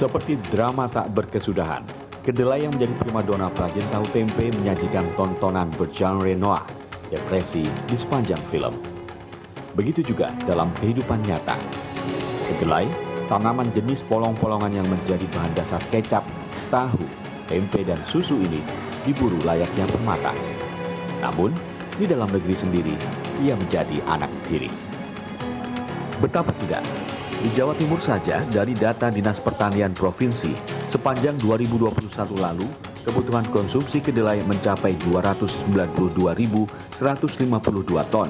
Seperti drama tak berkesudahan, kedelai yang menjadi primadona Prajen Tahu Tempe menyajikan tontonan bergenre noir, depresi di sepanjang film. Begitu juga dalam kehidupan nyata. Kedelai, tanaman jenis polong-polongan yang menjadi bahan dasar kecap, tahu, tempe, dan susu ini diburu layaknya permata. Namun, di dalam negeri sendiri, ia menjadi anak tiri. Betapa tidak, di Jawa Timur saja dari data Dinas Pertanian Provinsi, sepanjang 2021 lalu, kebutuhan konsumsi kedelai mencapai 292.152 ton.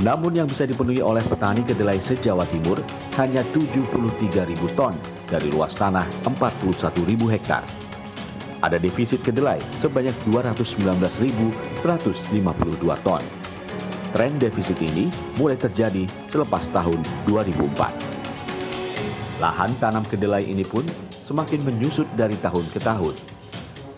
Namun yang bisa dipenuhi oleh petani kedelai se-Jawa Timur hanya 73.000 ton dari luas tanah 41.000 hektar. Ada defisit kedelai sebanyak 219.152 ton. Tren defisit ini mulai terjadi selepas tahun 2004. Lahan tanam kedelai ini pun semakin menyusut dari tahun ke tahun.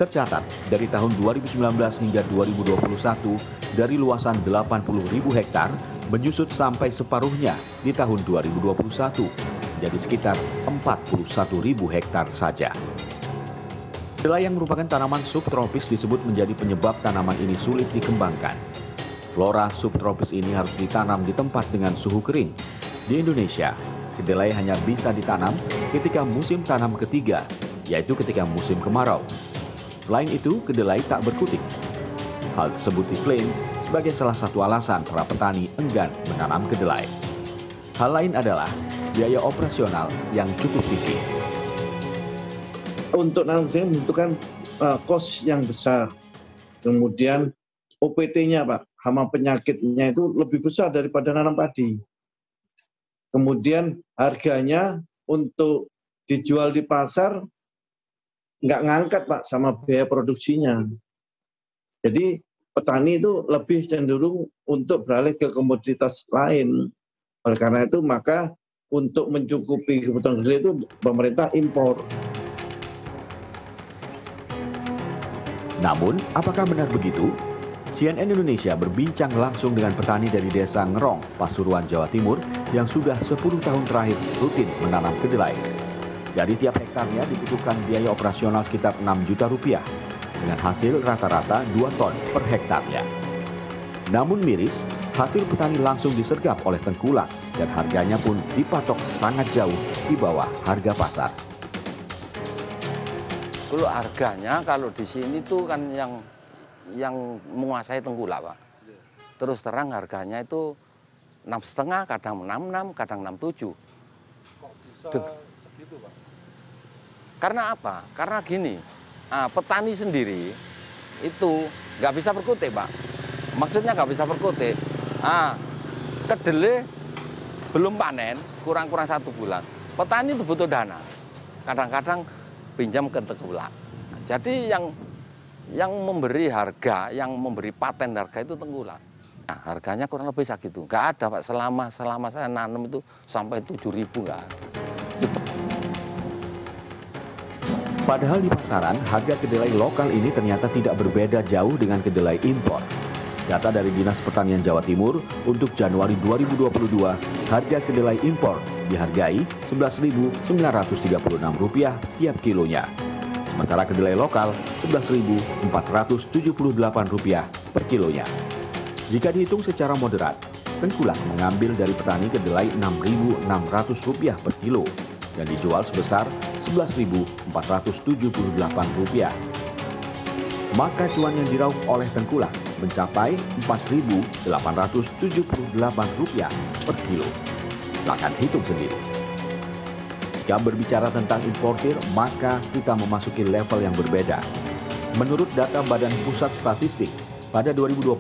Tercatat dari tahun 2019 hingga 2021 dari luasan 80.000 hektar menyusut sampai separuhnya di tahun 2021 jadi sekitar 41.000 hektar saja. Kedelai yang merupakan tanaman subtropis disebut menjadi penyebab tanaman ini sulit dikembangkan. Flora subtropis ini harus ditanam di tempat dengan suhu kering. Di Indonesia, kedelai hanya bisa ditanam ketika musim tanam ketiga, yaitu ketika musim kemarau. Selain itu, kedelai tak berkutik. Hal tersebut diklaim sebagai salah satu alasan para petani enggan menanam kedelai. Hal lain adalah biaya operasional yang cukup tinggi. Untuk nanam kedelai membutuhkan uh, kos yang besar. Kemudian OPT-nya Pak, hama penyakitnya itu lebih besar daripada nanam padi. Kemudian harganya untuk dijual di pasar nggak ngangkat Pak sama biaya produksinya. Jadi petani itu lebih cenderung untuk beralih ke komoditas lain. Oleh karena itu maka untuk mencukupi kebutuhan kedelai itu pemerintah impor. Namun, apakah benar begitu? CNN Indonesia berbincang langsung dengan petani dari desa Ngerong, Pasuruan, Jawa Timur yang sudah 10 tahun terakhir rutin menanam kedelai. Dari tiap hektarnya dibutuhkan biaya operasional sekitar 6 juta rupiah dengan hasil rata-rata 2 ton per hektarnya. Namun miris, hasil petani langsung disergap oleh tengkulak dan harganya pun dipatok sangat jauh di bawah harga pasar. Kalau harganya kalau di sini tuh kan yang yang menguasai tengkulak pak. Terus terang harganya itu enam setengah, kadang enam enam, kadang enam tujuh. Karena apa? Karena gini, ah, petani sendiri itu nggak bisa berkutik pak. Maksudnya nggak bisa berkutik. Ah, kedelai belum panen, kurang-kurang satu bulan. Petani itu butuh dana. Kadang-kadang pinjam ke tengkulak. Jadi yang yang memberi harga, yang memberi paten harga itu tengkulak. Nah, harganya kurang lebih segitu. Nggak ada Pak, selama selama saya nanam itu sampai 7 ribu nggak ada. Padahal di pasaran, harga kedelai lokal ini ternyata tidak berbeda jauh dengan kedelai impor. Data dari Dinas Pertanian Jawa Timur, untuk Januari 2022, harga kedelai impor dihargai Rp11.936 tiap kilonya. Sementara kedelai lokal Rp11.478 per kilonya. Jika dihitung secara moderat, tengkulak mengambil dari petani kedelai Rp6.600 per kilo dan dijual sebesar Rp11.478. Maka cuan yang diraup oleh tengkulak mencapai Rp4.878 per kilo. Silahkan hitung sendiri. Jika berbicara tentang importir, maka kita memasuki level yang berbeda. Menurut data Badan Pusat Statistik, pada 2021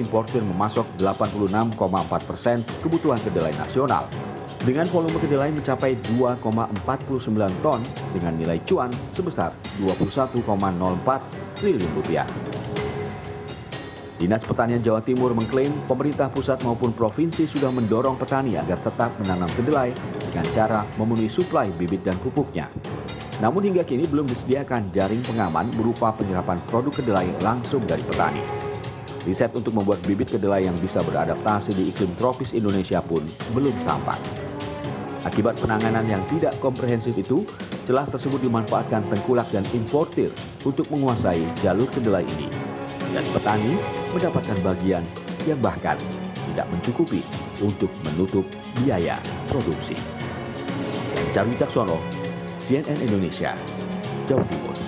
importir memasok 86,4 persen kebutuhan kedelai nasional. Dengan volume kedelai mencapai 2,49 ton dengan nilai cuan sebesar 21,04 triliun rupiah. Dinas Pertanian Jawa Timur mengklaim pemerintah pusat maupun provinsi sudah mendorong petani agar tetap menanam kedelai dengan cara memenuhi suplai bibit dan pupuknya. Namun hingga kini belum disediakan jaring pengaman berupa penyerapan produk kedelai langsung dari petani. Riset untuk membuat bibit kedelai yang bisa beradaptasi di iklim tropis Indonesia pun belum tampak. Akibat penanganan yang tidak komprehensif itu, celah tersebut dimanfaatkan tengkulak dan importir untuk menguasai jalur kedelai ini. Dan petani mendapatkan bagian yang bahkan tidak mencukupi untuk menutup biaya produksi. Darwi Caksono, CNN Indonesia, Jawa Timur.